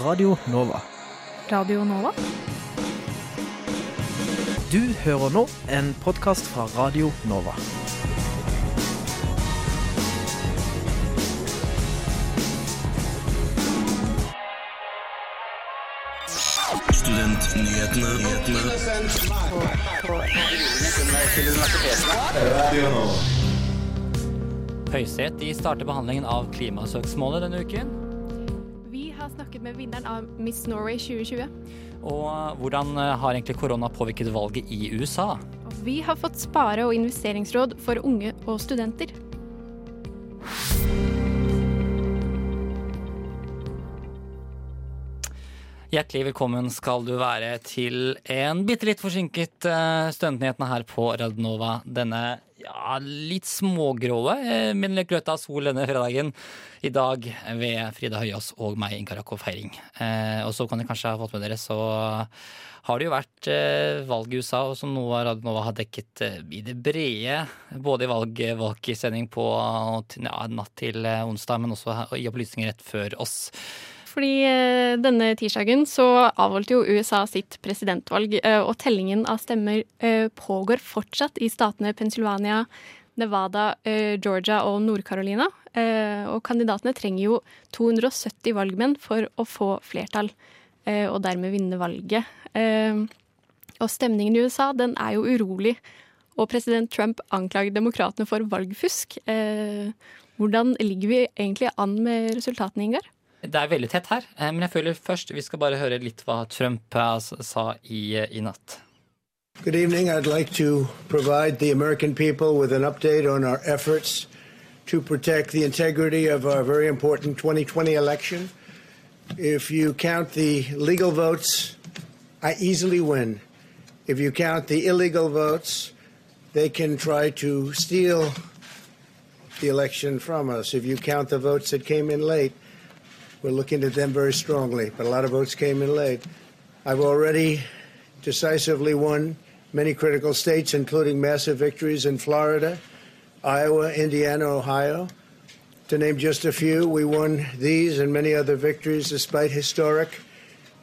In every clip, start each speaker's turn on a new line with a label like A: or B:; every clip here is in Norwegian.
A: Radio Nova.
B: Radio Nova?
A: Du hører nå en podkast fra Radio Nova.
C: Høyesterett starter behandlingen av klimasøksmålet denne uken.
B: Miss Norway 2020.
C: Og eh, hvordan eh, har egentlig korona påvirket valget i USA?
B: Vi har fått spare- og investeringsråd for unge og studenter.
C: Hjertelig velkommen skal du være til en bitte litt forsinket uh, Studentnyhetene her på Radnova denne ja, litt smågråe, uh, men litt gløtt av sol denne fredagen. I dag ved Frida Høyås og meg, i Jakob Feiring. Uh, og så kan dere kanskje ha fått med dere, så har det jo vært uh, valg i USA, som noe Radnova har dekket i det brede. Både i valgvalgsending på ja, natt til onsdag, men også i opplysninger rett før oss.
B: Fordi eh, denne tirsdagen så avholdt jo USA sitt presidentvalg, eh, og tellingen av stemmer eh, pågår fortsatt i statene Pennsylvania, Nevada, Georgia og Nord-Carolina. Og kandidatene trenger jo 270 valgmenn for å få flertall, og dermed vinne valget. Og stemningen i USA, den er jo urolig. Og president Trump anklager demokratene for valgfusk. Hvordan ligger vi egentlig an med resultatene, Ingar?
C: Det er veldig tett her, eh, men jeg føler først vi skal bare høre litt hva Trump eh, sa i, eh, i natt.
D: Good evening. I'd like to provide the American people with an update on our efforts to protect the integrity of our very important 2020 election. If you count the legal votes, I easily win. If you count the illegal votes, they can try to steal the election from us. If you count the votes that came in late, we're looking at them very strongly, but a lot of votes came in late. I've already decisively won many critical states, including massive victories in Florida, Iowa, Indiana, Ohio. To name just a few, we won these and many other victories despite historic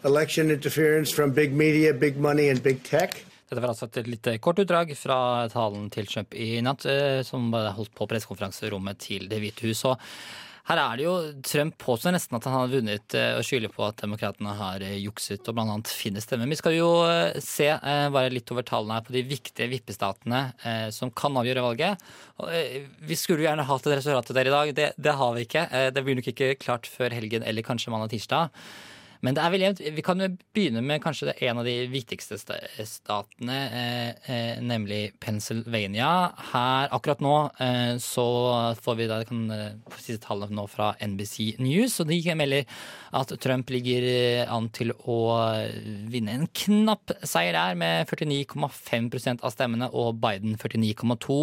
D: election interference from big media, big money, and big tech.
C: Dette var altså et litt kort utdrag fra talen til Trump i natt, eh, som holdt på pressekonferanserommet til Det hvite hus. Og her er det jo Trump påstår nesten at han har vunnet eh, og skylder på at demokratene har eh, jukset og bl.a. finner stemmer. Vi skal jo eh, se bare litt over tallene her på de viktige vippestatene som kan avgjøre valget. Vi skulle jo gjerne hatt et resultat der i dag. Det, det har vi ikke. Det blir nok ikke klart før helgen eller kanskje mandag tirsdag. Men det er vel jevnt. Vi kan jo begynne med kanskje en av de viktigste statene, eh, eh, nemlig Pennsylvania. Her akkurat nå eh, så får vi da kan siste si tallene nå fra NBC News, og de melder at Trump ligger eh, an til å vinne en knapp seier der, med 49,5% av stemmene, og Biden 49,2.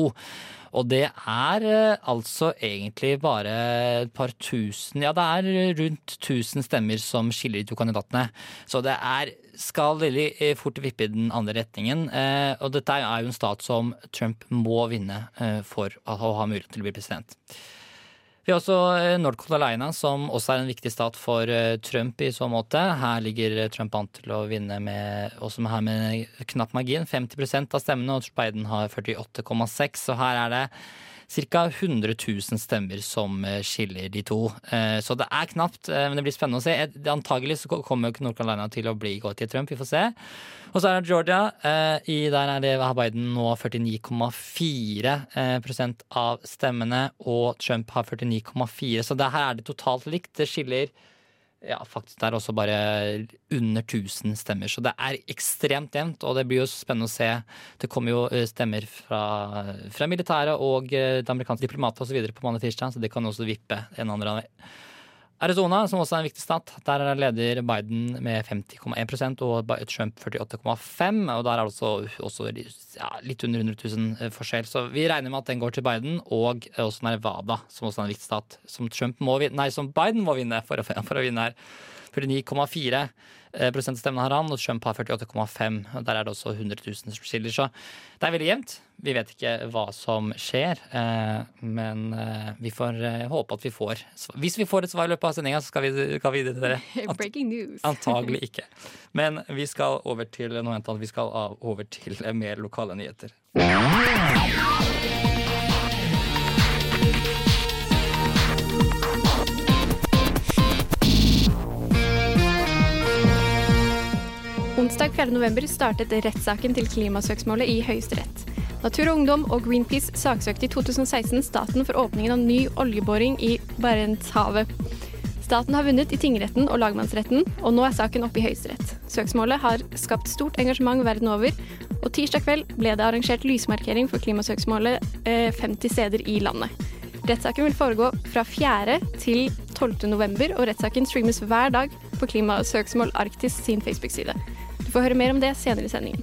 C: Og det er eh, altså egentlig bare et par tusen Ja, det er rundt 1000 stemmer som skiller de to kandidatene. Så det er skal veldig eh, fort vippe i den andre retningen. Eh, og dette er jo en stat som Trump må vinne for å ha mulighet til å bli president. Vi har også eh, North Carolina, som også er en viktig stat for eh, Trump i så måte. Her ligger Trump an til å vinne med, også her med knapp margin. 50 av stemmene, og Biden har 48,6. Så her er det ca. 100 000 stemmer som eh, skiller de to. Så det er knapt, men det blir spennende å se. Antagelig så kommer North Carolina til å bli gått til Trump, vi får se. Og så er det Georgia. Eh, der er det Biden nå 49,4 eh, av stemmene, og Trump har 49,4. Så det her er det totalt likt. Det skiller ja, faktisk det er også bare under 1000 stemmer. Så det er ekstremt jevnt, og det blir jo spennende å se. Det kommer jo eh, stemmer fra, fra militæret og det amerikanske diplomatet osv. på mandag tirsdag, så det kan også vippe en andre Arizona, som også er en viktig stat, der er leder Biden med 50,1% og Trump 48,5 og Der er det også, også ja, litt under 100 000 eh, forskjell. Så vi regner med at den går til Biden, og også Nevada, som også er en viktig stat, som, må, nei, som Biden må vinne for å, for å vinne her. 49,4 prosent stemmene har han, og Trump har 48,5. Der er det også 100 000 som skiller, så det er veldig jevnt. Vi vet ikke hva som skjer, men vi får håpe at vi får Hvis vi får et svar i løpet av sendinga, så skal vi, skal vi det.
B: Breaking news.
C: Antagelig ikke. Men vi skal over til noe annet. Vi skal over til mer lokale nyheter.
B: Onsdag 4.11 startet rettssaken til klimasøksmålet i Høyesterett. Natur og Ungdom og Greenpeace saksøkte i 2016 staten for åpningen av ny oljeboring i Barentshavet. Staten har vunnet i tingretten og lagmannsretten, og nå er saken oppe i Høyesterett. Søksmålet har skapt stort engasjement verden over, og tirsdag kveld ble det arrangert lysmarkering for klimasøksmålet 50 steder i landet. Rettssaken vil foregå fra 4. til 12. november, og rettssaken streames hver dag på Klimasøksmål Arktis sin Facebook-side. Du får høre mer om det senere i sendingen.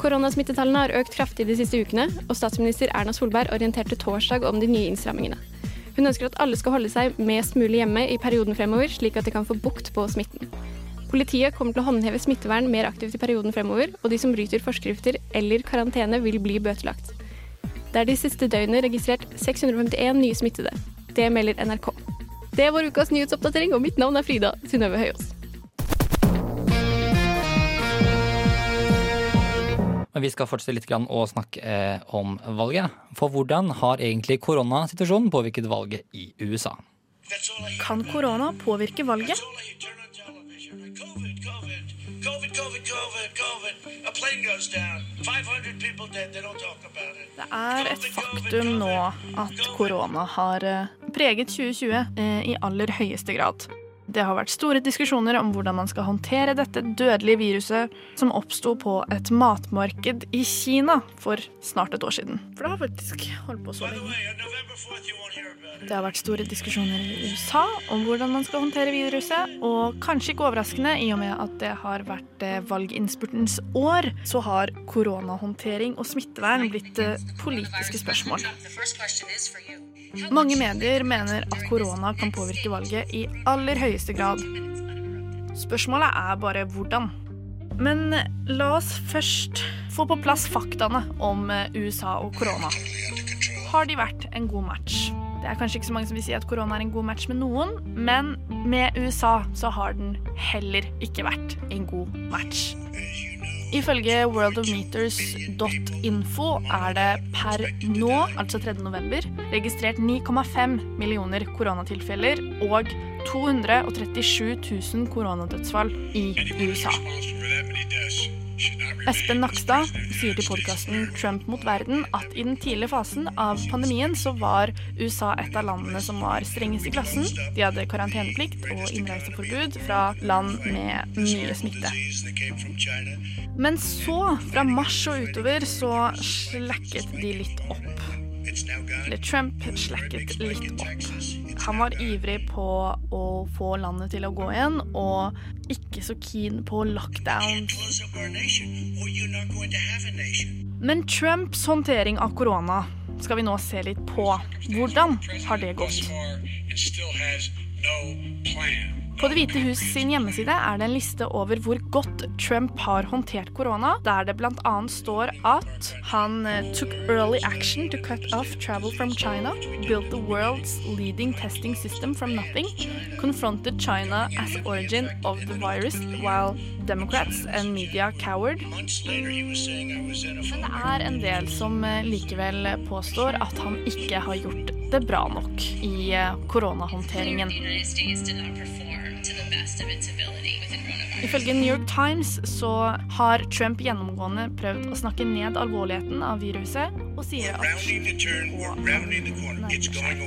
B: Koronasmittetallene har økt kraftig de siste ukene, og statsminister Erna Solberg orienterte torsdag om de nye innstrammingene. Hun ønsker at alle skal holde seg mest mulig hjemme i perioden fremover, slik at de kan få bukt på smitten. Politiet kommer til å håndheve smittevern mer aktivt i perioden fremover, og de som bryter forskrifter eller karantene, vil bli bøtelagt. Det er de siste døgnene registrert 651 nye smittede. Det melder NRK. Det vår ukas nyhetsoppdatering, og mitt navn er Frida Synnøve Høyås.
C: Men vi skal fortsette litt å snakke eh, om valget. For hvordan har egentlig koronasituasjonen påvirket valget i USA?
E: Kan korona påvirke valget? Det er et faktum nå at korona har eh, preget 2020 eh, i aller høyeste grad. Det har vært store diskusjoner om hvordan man skal håndtere dette dødelige viruset som oppsto på et matmarked i Kina for snart et år siden. For det har faktisk holdt på så lenge. Det har vært store diskusjoner i USA om hvordan man skal håndtere viruset, og kanskje ikke overraskende, i og med at det har vært eh, valginnspurtens år, så har koronahåndtering og smittevern blitt eh, politiske spørsmål. Mange medier mener at korona kan påvirke valget i aller høyeste grad. Spørsmålet er bare hvordan. Men la oss først få på plass faktaene om eh, USA og korona. Har de vært en god match? Det er kanskje ikke så mange som vil si at korona er en god match med noen, men med USA så har den heller ikke vært en god match. Ifølge worldofmeters.info er det per nå, altså 3. november, registrert 9,5 millioner koronatilfeller og 237 000 koronadødsfall i USA. Espen Nakstad sier til podkasten Trump mot verden at i den tidlige fasen av pandemien så var USA et av landene som var strengest i klassen. De hadde karanteneplikt og innreiseforbud fra land med mye smitte. Men så, fra mars og utover, så slakket de litt opp. Eller Trump slakket litt opp. Han var ivrig på å få landet til å gå igjen, og ikke så keen på lockdown. Men Trumps håndtering av korona skal vi nå se litt på. Hvordan har det gått? På Det hvite hus sin hjemmeside er det en liste over hvor godt Trump har håndtert korona, der det bl.a. står at han eh, took early action to cut off travel from China, built the world's leading testing system from nothing, confronted China as origin of the virus, while Democrats and media cowered. Men det er en del som eh, likevel påstår at han ikke har gjort det bra nok i eh, koronahåndteringen. Ifølge New York Times så har Trump gjennomgående prøvd å snakke ned alvorligheten av viruset, og sier at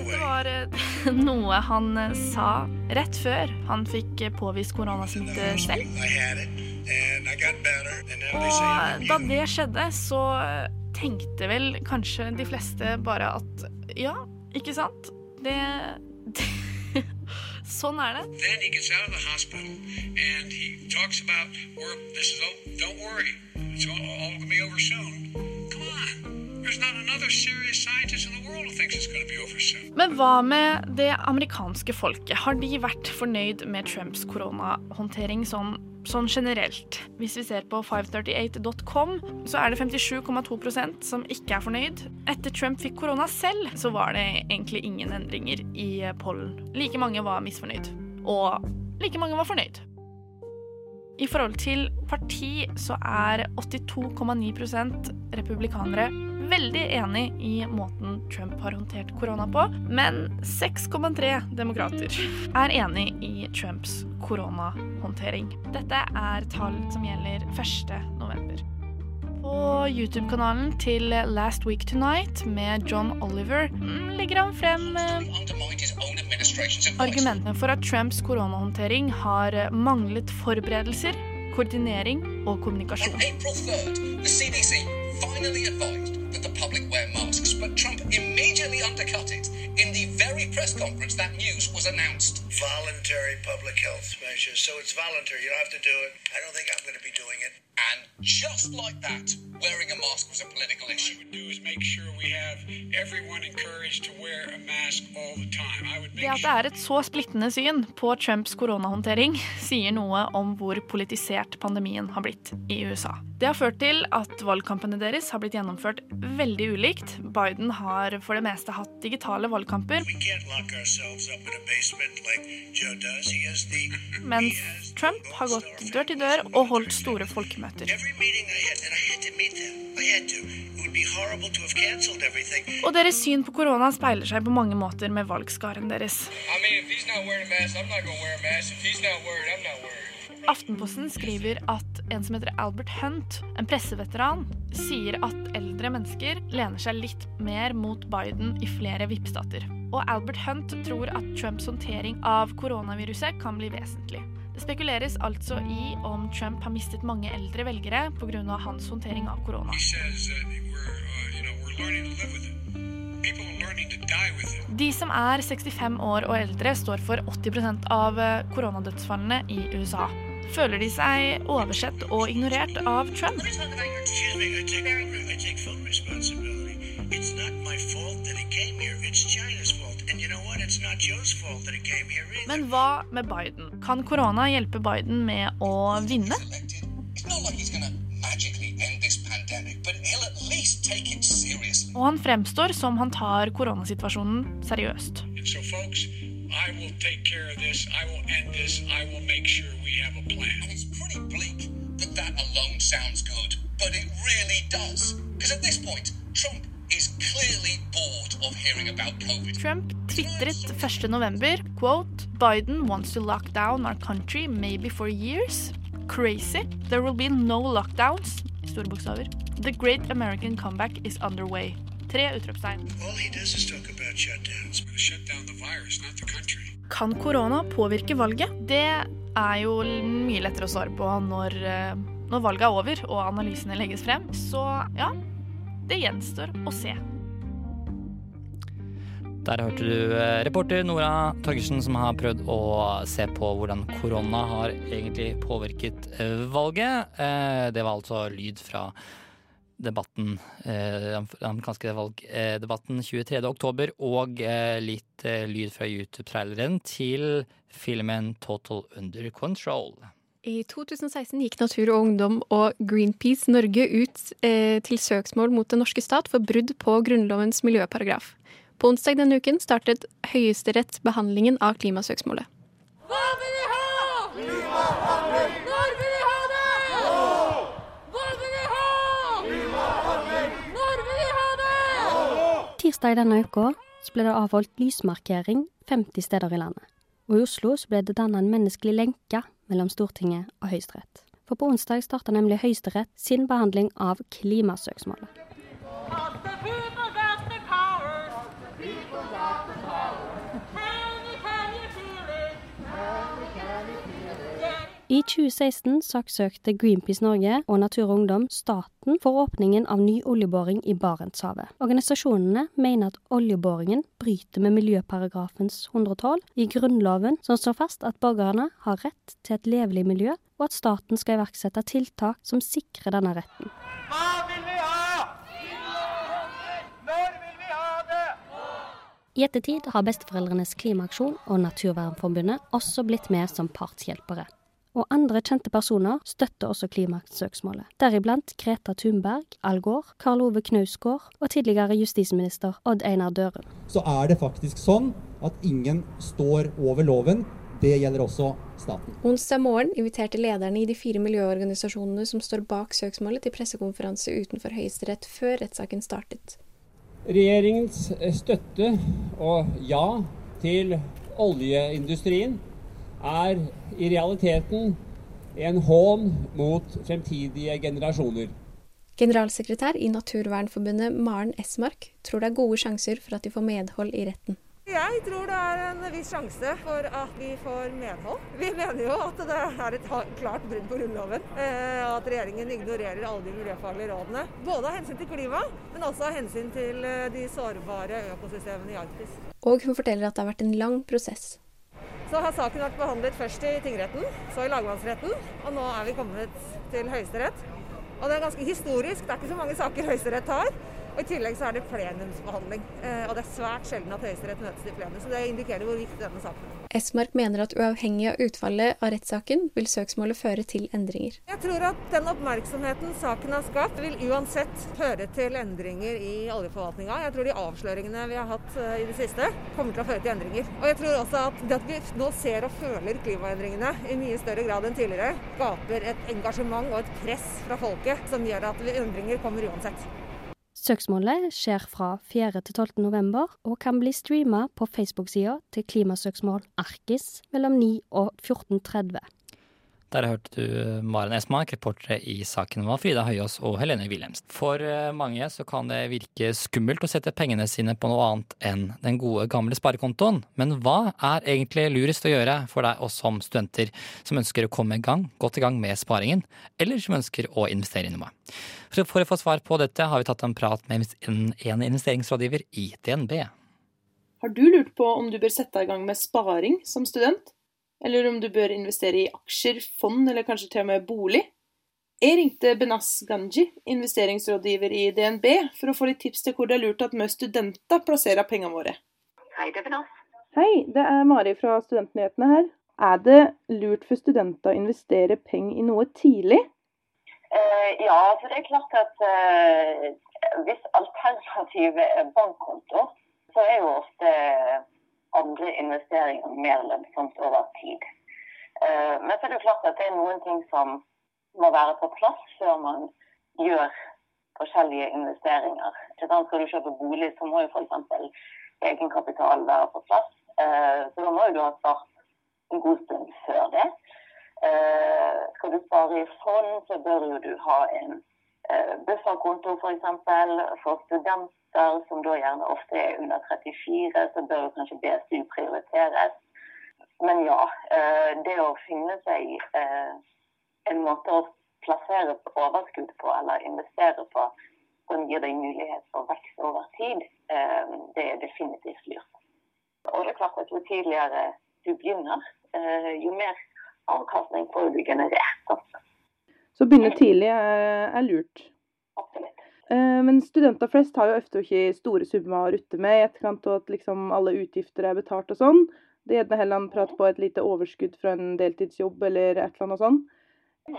E: Det var eh, noe han eh, sa rett før han fikk påvist koronasmitte selv. Og da det skjedde, så tenkte vel kanskje de fleste bare at ja, ikke sant? Det, det Sånn er det. Men hva med det amerikanske folket? Har de vært fornøyd med Trumps koronahåndtering sånn, sånn generelt? Hvis vi ser på 538.com, så er det 57,2% som ikke er fornøyd. Etter Trump fikk korona selv, så var det egentlig ingen endringer i pollen. Like mange var misfornøyd. Og like mange var fornøyd. I forhold til parti så er 82,9% republikanere veldig enig i måten Trump har håndtert korona på, men 6,3 demokrater er enig i Trumps koronahåndtering. Dette er tall som gjelder 1. november. På YouTube-kanalen til Last Week Tonight med John Oliver legger han frem eh, argumentene for at Trumps koronahåndtering har manglet forberedelser, koordinering og kommunikasjon.
F: On April 3rd, the CDC finally advised that the public wear masks, but Trump immediately undercut it in the very press conference that news was announced.
D: Voluntary public health measures. So it's voluntary. You don't have to do it. I don't think I'm going to be doing it.
F: And just like that, wearing a mask was a political issue.
G: What we would do is make sure we have everyone encouraged to wear a mask all the time. I would
E: Det at det er et så splittende syn på Trumps koronahåndtering, sier noe om hvor politisert pandemien har blitt i USA. Det har ført til at valgkampene deres har blitt gjennomført veldig ulikt. Biden har for det meste hatt digitale valgkamper, mens Trump har gått dør til dør og holdt store folkemøter. Og deres syn på korona speiler seg på mange måter med valgskaren deres.
F: I mean, mask.
E: Aftenposten skriver at en som heter Albert Hunt, en presseveteran, sier at eldre mennesker lener seg litt mer mot Biden i flere vippstater. Og Albert Hunt tror at Trumps håndtering av koronaviruset kan bli vesentlig. Det spekuleres altså i om Trump har mistet mange eldre velgere pga. hans håndtering av korona.
G: Uh.
E: De som er 65 år og eldre, står for 80% av eh, koronadødsfallene i USA. Føler de seg oversett og ignorert av Trump?
D: It's not my fault that he came here. It's China's fault.
E: Men hva med Biden? Kan korona hjelpe Biden med å vinne? Og han fremstår som han tar koronasituasjonen seriøst.
G: So, folks, I will take care of this. I will end this. I will make sure we have a plan.
F: And it's pretty bleak that that alone sounds good, but it really does. Because at this point, Trump is clearly bored of hearing about COVID.
E: Trump tvitret 1.11. quote Biden wants to lock down our country maybe for years. Crazy. There will be no lockdowns. Store bokstaver. The great American comeback is underway. Tre utropstegn.
D: All he does is talk about shutdowns.
G: We're going to shut down the virus, not the country.
E: Kan korona påvirke valget? Det er jo mye lettere å svare på når, eh, når valget er over og analysene legges frem. Så ja, det gjenstår å se.
C: Der hørte du eh, reporter Nora Torgersen som har prøvd å se på hvordan korona har egentlig påvirket eh, valget. Eh, Det var altså lyd fra debatten, den amerikanske valgdebatten 23. oktober, og litt lyd fra YouTube-traileren til filmen Total Under Control.
B: I 2016 gikk Natur og Ungdom og Greenpeace Norge ut eh, til søksmål mot den norske stat for brudd på Grunnlovens miljøparagraf. På onsdag denne uken startet Høyesterett behandlingen av klimasøksmålet.
H: Hva vil vi ha? Klimahandling! Når vil vi ha det? Nå! Hva vil vi ha? Klimahandling! Når vil vi ha det? Nå!
I: Tirsdag denne uka ble det avholdt lysmarkering 50 steder i landet. Og i Oslo så ble det dannet en menneskelig lenke mellom Stortinget og Høyesterett. For på onsdag starter nemlig Høyesterett sin behandling av klimasøksmålet. I 2016 saksøkte Greenpeace Norge og Natur og Ungdom staten for åpningen av ny oljeboring i Barentshavet. Organisasjonene mener at oljeboringen bryter med miljøparagrafens 112 i Grunnloven, som slår fast at borgerne har rett til et levelig miljø, og at staten skal iverksette tiltak som sikrer denne retten.
H: Hva vil vi ha?
I: I ettertid har Besteforeldrenes klimaaksjon og Naturvernforbundet også blitt med som partshjelpere. Og andre kjente personer støtter også klimasøksmålet, deriblant Greta Thunberg, Al Gore, Karl Ove Knausgård og tidligere justisminister Odd Einar Dørum.
J: Så er det faktisk sånn at ingen står over loven. Det gjelder også staten.
B: Onsdag morgen inviterte lederne i de fire miljøorganisasjonene som står bak søksmålet, til pressekonferanse utenfor Høyesterett før rettssaken startet.
K: Regjeringens støtte og ja til oljeindustrien er i realiteten en hån mot fremtidige generasjoner.
B: Generalsekretær i Naturvernforbundet Maren Esmark tror det er gode sjanser for at de får medhold i retten.
L: Jeg tror det er en viss sjanse for at vi får medhold. Vi mener jo at det er et klart brudd på Grunnloven. Eh, at regjeringen ignorerer alle de miljøfaglige rådene. Både av hensyn til klima, men også av hensyn til eh, de sårbare økosystemene i Arktis.
B: Og hun forteller at det har vært en lang prosess.
L: Så har saken vært behandlet først i tingretten, så i lagmannsretten, og nå er vi kommet til Høyesterett. Og det er ganske historisk. Det er ikke så mange saker Høyesterett har. Og I tillegg så er det plenumsbehandling. Eh, og det er svært sjelden at Høyesterett møtes i plenum. Så det indikerer hvor viktig denne saken er.
B: Esmark mener at uavhengig av utfallet av rettssaken, vil søksmålet føre til endringer.
L: Jeg tror at den oppmerksomheten saken har skapt, vil uansett føre til endringer i oljeforvaltninga. Jeg tror de avsløringene vi har hatt eh, i det siste, kommer til å føre til endringer. Og jeg tror også at det at vi nå ser og føler klimaendringene i mye større grad enn tidligere, skaper et engasjement og et press fra folket som gjør at endringer kommer uansett.
I: Søksmålet skjer fra 4. til 12. november og kan bli streama på Facebook-sida til Klimasøksmål Arkis mellom 9 og 14.30.
C: Der hørte du Maren Esmark, reportere i saken var Frida Høyås og Helene Wilhelmsen. For eh, mange så kan det virke skummelt å sette pengene sine på noe annet enn den gode, gamle sparekontoen. Men hva er egentlig lurest å gjøre for deg og som studenter som ønsker å komme i gang, godt i gang med sparingen, eller som ønsker å investere i noe? For å få svar på dette har vi tatt en prat med en investeringsrådgiver i DNB.
M: Har du lurt på om du bør sette i gang med sparing som student? Eller om du bør investere i aksjer, fond eller kanskje til og med bolig. Jeg ringte Benas Ganji, investeringsrådgiver i DNB, for å få litt tips til hvor det er lurt at vi studenter plasserer pengene våre.
N: Hei, det er Benas.
M: Hei, det er Mari fra Studentnyhetene her. Er det lurt for studenter å investere penger i noe tidlig?
N: Uh, ja, for det er klart at uh, hvis alternativet er bankkonto, så er jo ofte andre investeringer mer lønnsomt over tid. Eh, men så er det klart at det er noen ting som må være på plass før man gjør forskjellige investeringer. Skal du kjøpe bolig, så må jo f.eks. egenkapital være på plass. Eh, så da må jo du ha start en god stund før det. Eh, skal du spare i fond, så bør jo du ha en bufferkonto f.eks. For, for studenter som da gjerne ofte er under 34, så bør kanskje BSU prioriteres. Men ja, eh, det å finne seg eh, en måte å plassere overskudd på eller investere på som gir deg mulighet for vekst over tid, eh, det er definitivt lurt. Og det er klart at Jo tidligere du begynner, jo mer avkastning får du generert.
M: Så å begynne tidlig er, er lurt?
N: Absolutt.
M: Eh, men studenter flest har jo ofte ikke store summer å rutte med i etterkant av at liksom alle utgifter er betalt og sånn. Det er gjerne heller prat på et lite overskudd fra en deltidsjobb eller et eller annet sånt.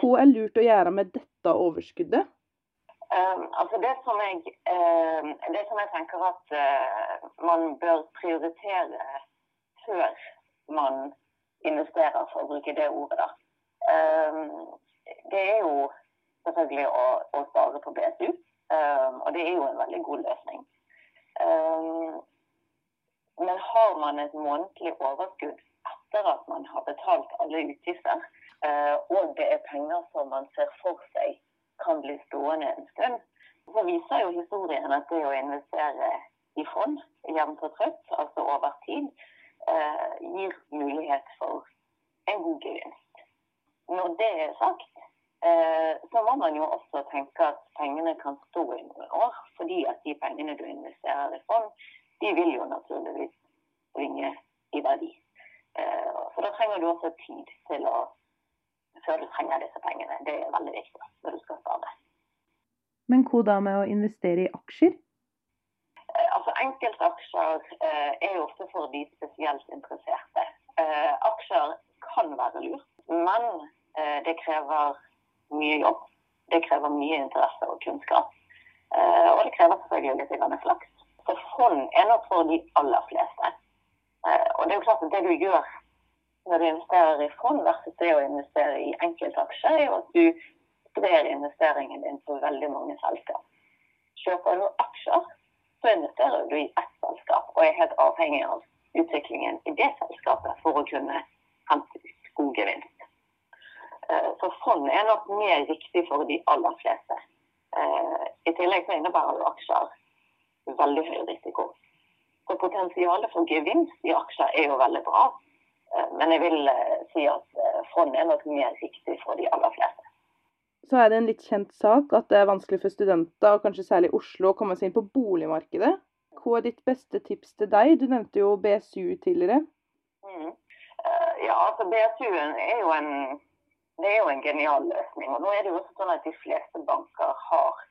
M: Hva er lurt å gjøre med dette overskuddet?
N: Um, altså det, som jeg, uh, det som jeg tenker at uh, man bør prioritere før man investerer, for å bruke det ordet, da. Um, det er jo selvfølgelig å, å spare på BSU. Um, og det er jo en veldig god løsning. Um, men har man et månedlig overskudd etter at man har betalt alle utgifter, uh, og det er penger som man ser for seg kan bli stående en stund, så viser jo historien at det å investere i fond jevnt og trøtt, altså over tid, uh, gir mulighet for en god gevinst. Når det er sagt, Eh, så må man jo også tenke at pengene kan stå i noen år. Fordi at de pengene du investerer i fond, de vil jo naturligvis bringe i verdi. Eh, så da trenger du også tid til å før du trenger disse pengene. Det er veldig viktig når du skal spare.
M: Men hva da med å investere i aksjer?
N: Eh, altså enkeltaksjer er jo ofte for de spesielt interesserte. Aksjer kan være lurt, men det krever mye jobb. Det krever mye interesse og kunnskap. Eh, og det krever selvfølgelig litt flaks. Så fond er nok for de aller fleste. Eh, og det er jo klart at det du gjør når du investerer i fond versus det å investere i enkeltaksjer, er jo at du sprer investeringen din på veldig mange selskap. Kjøper du aksjer, så investerer du i ett selskap og er helt avhengig av utviklingen i det selskapet for å kunne hente ut god gevinst. Eh, Så fond er nok mer riktig for de aller fleste. Eh, I tillegg så innebærer jo aksjer veldig høy risiko. Så potensialet for gevinst i aksjer er jo veldig bra. Eh, Men jeg vil si at fond er nok mer riktig for de aller fleste.
M: Så er det en litt kjent sak at det er vanskelig for studenter, og kanskje særlig Oslo, å komme seg inn på boligmarkedet. Hva er ditt beste tips til deg? Du nevnte jo BSU tidligere.
N: Mm. Ja, altså BSU-en er jo en det er jo en genial løsning. Og nå er det jo også sånn at de fleste banker har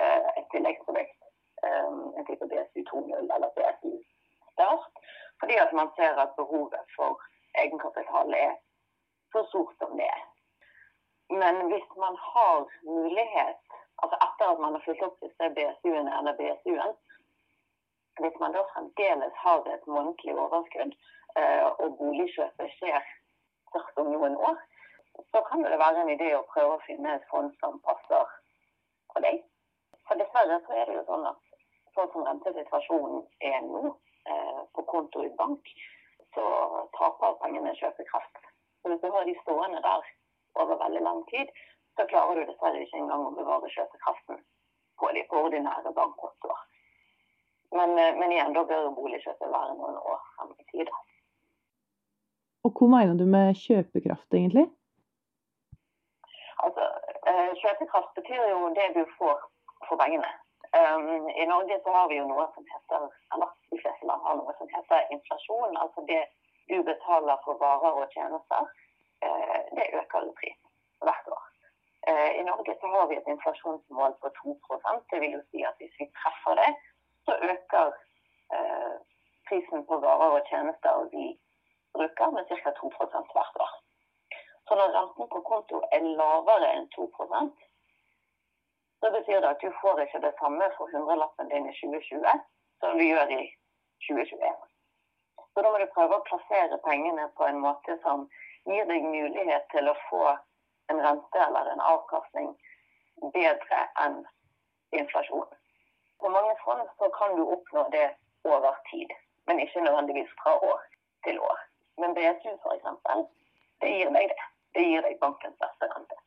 N: eh, et tilleggsprodukt. eh, en type BSU 2.0 eller BSU Start. Fordi at man ser at behovet for egenkapital er så stort som det er. Men hvis man har mulighet, altså etter at man har fulgt opp disse BSU-ene eller BSU-en, hvis man da fremdeles har et månedlig overskudd, eh, og boligkjøpet skjer først om noen år, så kan det være en idé å prøve å finne et fond som passer for deg. For dessverre så er det jo sånn at sånn som rentesituasjonen er nå, eh, på konto i bank, så taper pengene kjøpekraft. Så hvis du har de stående der over veldig lang tid, så klarer du dessverre ikke engang å bevare kjøpekraften på de ordinære bankkontoer. Men, eh, men igjen, da bør boligkjøpet være noen år frem i tid.
M: Og hva mener du med kjøpekraft, egentlig?
N: Altså, eh, kjøpekraft betyr jo det du får for pengene. Um, I Norge så har vi jo noe som heter, eller de fleste land har noe som heter inflasjon. Altså det du betaler for varer og tjenester, uh, det øker i pris hvert år. Uh, I Norge så har vi et inflasjonsmål på 2 Det vil jo si at hvis vi treffer det, så øker uh, prisen på varer og tjenester vi bruker med ca. 2 hvert år. Så når renten på konto er lavere enn 2 så betyr det at du får ikke det samme for hundrelappen din i 2020 som du gjør i 2021. Så da må du prøve å plassere pengene på en måte som gir deg mulighet til å få en rente eller en avkastning bedre enn inflasjonen. På mange fond så kan du oppnå det over tid, men ikke nødvendigvis fra år til år. Men BSU f.eks., det gir deg det. Det gir deg bankens beste rente.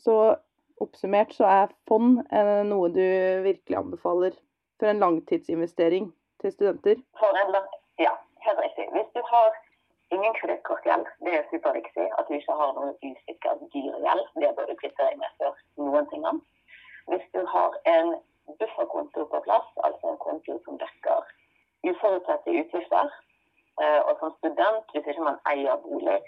M: Så oppsummert så er fond noe du virkelig anbefaler for en langtidsinvestering til studenter.
N: For en. Ja, helt riktig. Hvis du har ingen kredittkortgjeld, det er superviktig at du ikke har noen usikker dyr gjeld. Det bør du kvitte deg med før noen ting annet. Hvis du har en bufferkonto på plass, altså en konto som dekker uforutsette utgifter, og som student, hvis ikke man eier bolig,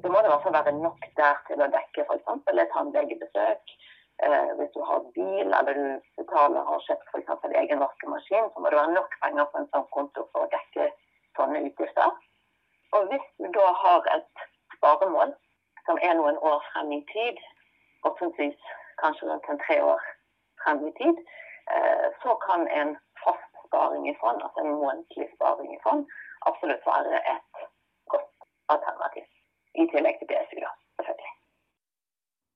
N: så må det i hvert fall være nok der til å dekke f.eks. et tannlegebesøk. Eh, hvis du har bil eller du betaler, har kjøpt f.eks. egen vaskemaskin, så må det være nok penger på en sånn konto for å dekke sånne utgifter. Og hvis du da har et sparemål som er noen år frem i tid, fortrinnsvis kanskje rundt en tre år frem i tid, eh, så kan en fast sparing i fond, altså en månedlig sparing i fond, absolutt være et godt alternativ. I tillegg til BSU, da, selvfølgelig.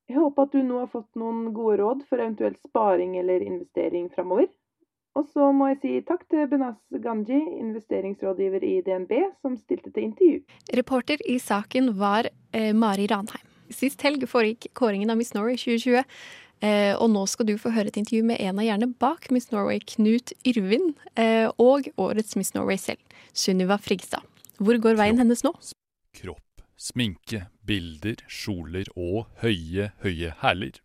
M: Jeg håper at du nå har fått noen gode råd for eventuell sparing eller investering framover. Og så må jeg si takk til Benas Ganji, investeringsrådgiver i DNB, som stilte til intervju.
B: Reporter i saken var eh, Mari Ranheim. Sist helg foregikk kåringen av Miss Norway 2020. Eh, og nå skal du få høre et intervju med en av hjernene bak Miss Norway, Knut Yrvin, eh, og årets Miss Norway selv, Sunniva Frigstad. Hvor går veien hennes nå?
O: Kropp, sminke, bilder, kjoler og høye, høye hæler.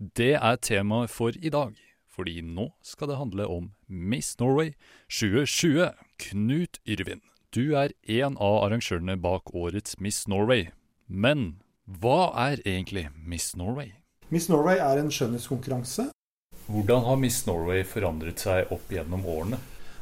O: Det er temaet for i dag, fordi nå skal det handle om Miss Norway 2020. Knut Yrvin, du er en av arrangørene bak årets Miss Norway. Men hva er egentlig Miss Norway?
P: Miss Norway er en skjønnhetskonkurranse.
O: Hvordan har Miss Norway forandret seg opp gjennom årene?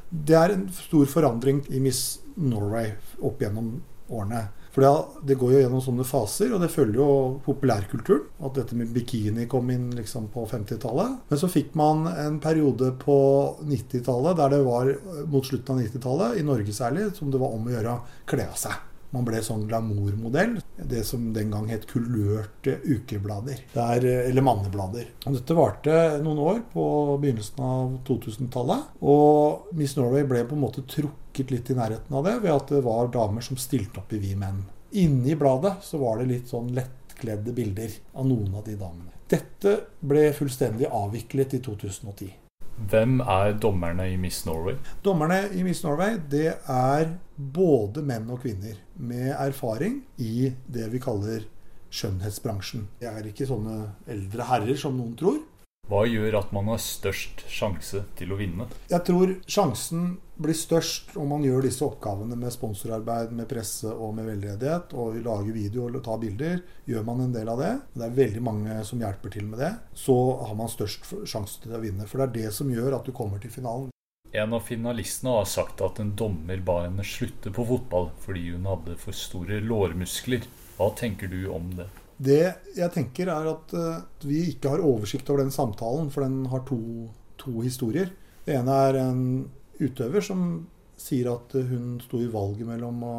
P: Det er en stor forandring i Miss Norway opp gjennom årene. For det, går jo gjennom sånne faser, og det følger jo populærkulturen. At dette med bikini kom inn liksom på 50-tallet. Men så fikk man en periode på 90-tallet, der det var mot slutten av 90-tallet, i Norge særlig, som det var om å gjøre å kle av seg. Man ble sånn glamourmodell. Det som den gang het kulørte ukeblader. Der, eller manneblader. Og dette varte noen år på begynnelsen av 2000-tallet. Og Miss Norway ble på en måte trukket litt i nærheten av det ved at det var damer som stilte opp i Vi menn. Inni bladet så var det litt sånn lettkledde bilder av noen av de damene. Dette ble fullstendig avviklet i 2010.
O: Hvem er dommerne i Miss Norway?
P: Dommerne i Miss Norway det er både menn og kvinner med erfaring i det vi kaller skjønnhetsbransjen. Det er ikke sånne eldre herrer som noen tror.
O: Hva gjør at man har størst sjanse til å vinne?
P: Jeg tror sjansen blir størst om man gjør disse oppgavene med sponsorarbeid, med presse og med veldedighet, og lager video og tar bilder. Gjør man en del av det, og det er veldig mange som hjelper til med det, så har man størst sjanse til å vinne. For det er det som gjør at du kommer til finalen.
O: En av finalistene har sagt at en dommer ba henne slutte på fotball fordi hun hadde for store lårmuskler. Hva tenker du om det?
P: Det jeg tenker, er at uh, vi ikke har oversikt over den samtalen, for den har to, to, historier. Det ene er en utøver som sier at hun sto i valget mellom å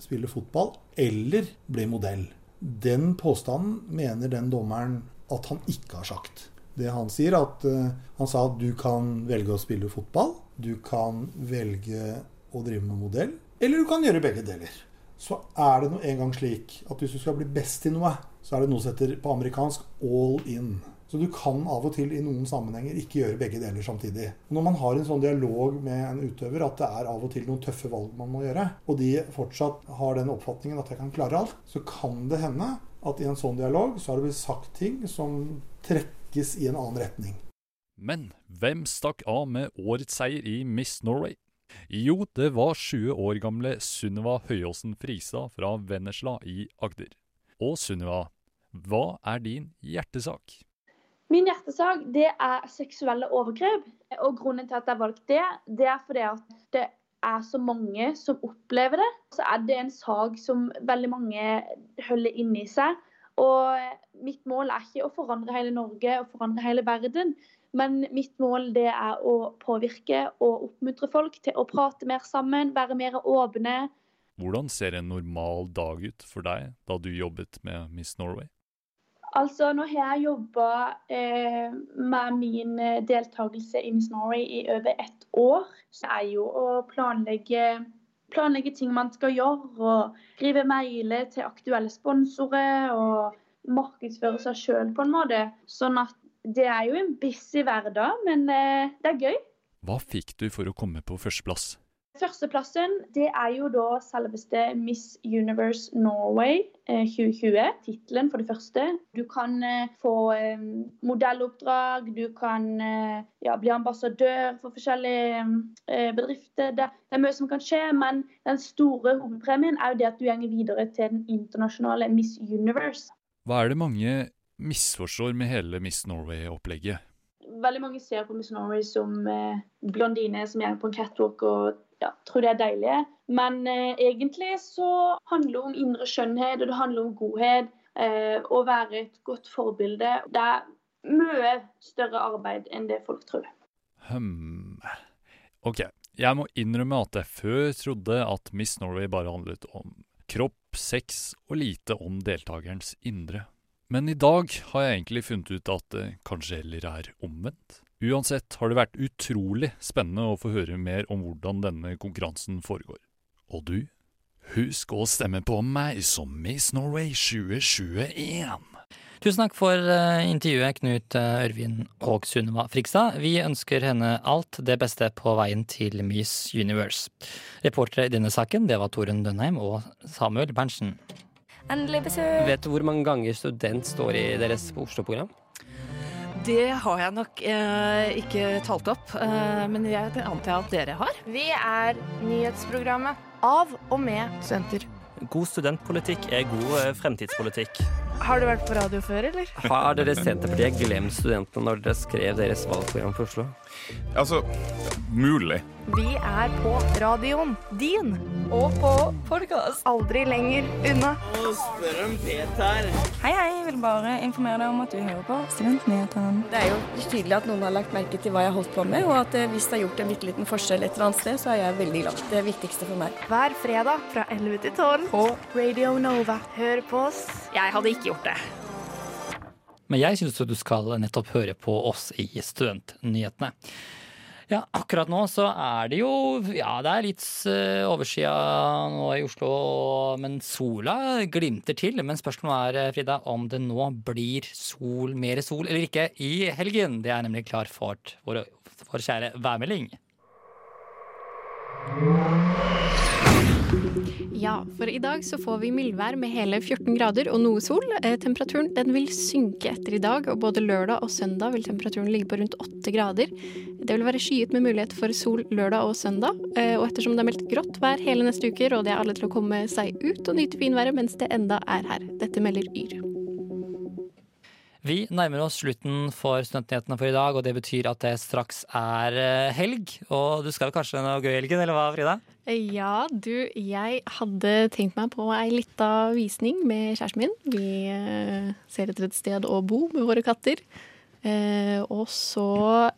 P: spille fotball eller bli modell. Den påstanden mener den dommeren at han ikke har sagt. Det han sier, at uh, han sa at du kan velge å spille fotball, du kan velge å drive med modell, eller du kan gjøre begge deler så er det nå engang slik at hvis du skal bli best i noe, så er det noe som heter på amerikansk all in. Så du kan av og til i noen sammenhenger ikke gjøre begge deler samtidig. Når man har en sånn dialog med en utøver at det er av og til noen tøffe valg man må gjøre, og de fortsatt har den oppfatningen at jeg kan klare alt, så kan det hende at i en sånn dialog så har det blitt sagt ting som trekkes i en annen retning.
O: Men hvem stakk av med årets seier i Miss Norway? Jo, det var 20 år gamle Sunniva Høyåsen Frisa fra Vennesla i Agder. Og Sunniva, hva er din hjertesak?
Q: Min hjertesak det er seksuelle overgrep. Og grunnen til at jeg valgte det, det er fordi at det er så mange som opplever det. Så er det en sak som veldig mange holder inni seg. Og mitt mål er ikke å forandre hele Norge og forandre hele verden, men mitt mål det er å påvirke og oppmuntre folk til å prate mer sammen, være mer åpne.
O: Hvordan ser en normal dag ut for deg da du jobbet med Miss Norway?
Q: Altså, Nå har jeg jobba eh, med min eh, deltakelse i Miss Norway i over ett år. Så er jo å planlegge, planlegge ting man skal gjøre, og skrive mailer til aktuelle sponsorer. og markedsføre seg sjøl på en måte. Sånn at det er jo en busy hverdag, men eh, det er gøy.
O: Hva fikk du for å komme på førsteplass?
Q: Førsteplassen det er jo da selveste Miss Universe Norway 2020. Eh, Tittelen for det første. Du kan eh, få modelloppdrag, du kan ja, bli ambassadør for forskjellige bedrifter. Det, er mye som kan skje, men den store hovedpremien er jo det at du går videre til den internasjonale Miss Universe.
O: Hva er det mange misforstår med hele Miss Norway-opplegget?
Q: Veldig mange ser på Miss Norway som eh, blondine som går på en catwalk og ja, tror de er deilige. Men eh, egentlig så handler det om indre skjønnhet, og det handler om godhet. Eh, å være et godt forbilde. Det er mye større arbeid enn det folk tror.
O: Hmm. OK. Jeg må innrømme at jeg før trodde at Miss Norway bare handlet om kropp, sex og lite om deltakerens indre. Men i dag har jeg egentlig funnet ut at det kanskje heller er omvendt. Uansett har det vært utrolig spennende å få høre mer om hvordan denne konkurransen foregår. Og du, husk å stemme på meg som Miss Norway 2021!
C: Tusen takk for eh, intervjuet, Knut eh, Ørvin og Sunniva Frigstad. Vi ønsker henne alt det beste på veien til Miss Universe. Reportere i denne saken det var Torunn Dønheim og Samuel Berntsen.
R: Endelig besøk.
S: Vet du hvor mange ganger student står i deres Oslo-program?
R: Det har jeg nok eh, ikke talt opp, eh, men jeg, det antar jeg at dere har.
T: Vi er nyhetsprogrammet av og med studenter.
S: God studentpolitikk er god eh, fremtidspolitikk.
T: Har du vært på radio før, eller?
S: Har dere Senterpartiet glemt studentene når dere skrev deres valgprogram for Oslo?
U: Altså, mulig.
T: Vi er på radioen din. Og på podkast. Aldri lenger unna.
V: Og spør om Peter.
W: Hei, hei. Jeg vil bare informere deg om at du hører på Studentnyhetene.
X: Det er jo tydelig at noen har lagt merke til hva jeg har holdt på med, og at eh, hvis det har gjort en bitte liten forskjell et eller annet sted, så er jeg veldig glad. Det er viktigste for meg.
T: Hver fredag fra 11 til 12 på Radio Nova. Hør på oss. Jeg hadde ikke gjort det.
C: Men jeg syns du skal nettopp høre på oss i Studentnyhetene. Ja, akkurat nå så er det jo Ja, det er litt uh, overskya nå i Oslo, men sola glimter til. Men spørsmålet er, Frida, om det nå blir sol, mer sol eller ikke i helgen. Det er nemlig klar for vår, vår kjære værmelding.
B: Ja, for i dag så får vi mildvær med hele 14 grader og noe sol. Eh, temperaturen den vil synke etter i dag, og både lørdag og søndag vil temperaturen ligge på rundt 8 grader. Det vil være skyet med mulighet for sol lørdag og søndag. Eh, og ettersom det er meldt grått vær hele neste uke, råder jeg alle til å komme seg ut og nyte finværet mens det enda er her. Dette melder Yr.
C: Vi nærmer oss slutten for Studentnyhetene for i dag, og det betyr at det straks er eh, helg. Og du skal kanskje noe gøy i helgen, eller hva, Frida?
B: Ja, du, jeg hadde tenkt meg på ei lita visning med kjæresten min. Vi eh, ser etter et sted å bo med våre katter. Eh, og så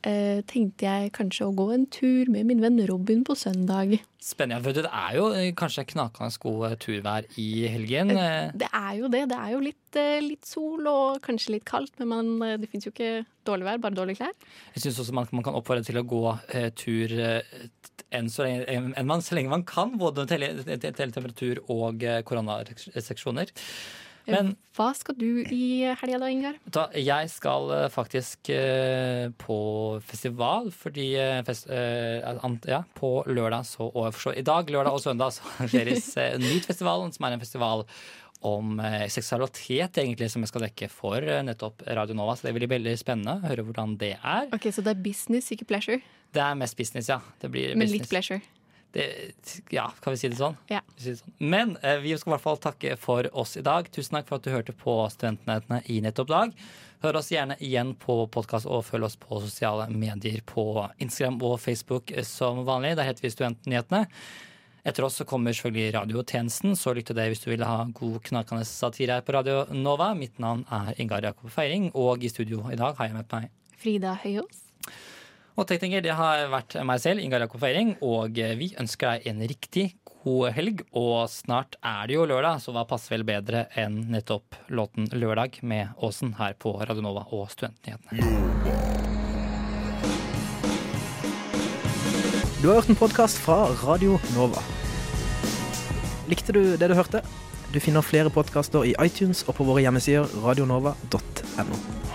B: eh, tenkte jeg kanskje å gå en tur med min venn Robin på søndag.
C: Spennende. for Det er jo eh, kanskje knakende god turvær i helgen.
B: Eh, Det er jo det. Det er jo litt, eh, litt sol og kanskje litt kaldt, men man, eh, det fins jo ikke dårlig vær, bare dårlige klær.
C: Jeg syns også man, man kan oppfordre til å gå eh, tur eh, enn så lenge, enn man, så lenge man kan, både til temperatur og eh, koronarestriksjoner. Men
B: Hva skal du i helga da, Ingar?
C: jeg skal eh, faktisk eh, på festival, fordi eh, fest, eh, ja, på lørdag så, og så, I dag, lørdag og søndag så arrangeres eh, Nytfestivalen, som er en festival om eh, seksualitet, egentlig, som jeg skal dekke for eh, nettopp Radio Nova. Så det blir veldig spennende å høre hvordan det er.
B: Ok, Så det er business, ikke pleasure?
C: Det er mest business, ja. Det blir
B: Men
C: business.
B: litt pleasure.
C: Det, ja, kan vi si det sånn?
B: Ja.
C: Sånn. Men eh, vi skal i hvert fall takke for oss i dag. Tusen takk for at du hørte på Studentnyhetene i nettopp dag. Hør oss gjerne igjen på podkast og følg oss på sosiale medier på Instagram og Facebook som vanlig. Der heter vi Studentnyhetene. Etter oss så kommer selvfølgelig radiotjenesten, så lytt til det hvis du vil ha god knakende satire her på Radio Nova. Mitt navn er Ingar Jakob Feiring, og i studio i dag har jeg med meg
B: Frida Høyås.
C: Og tekniker det har vært meg selv, Ingar Jakob Feiring, og vi ønsker deg en riktig god helg. Og snart er det jo lørdag, så hva passer vel bedre enn nettopp låten 'Lørdag' med Åsen her på Radionova og Studentnyhetene.
Y: Du har hørt en podkast fra Radio Nova. Likte du det du hørte? Du finner flere podkaster i iTunes og på våre hjemmesider radionova.no.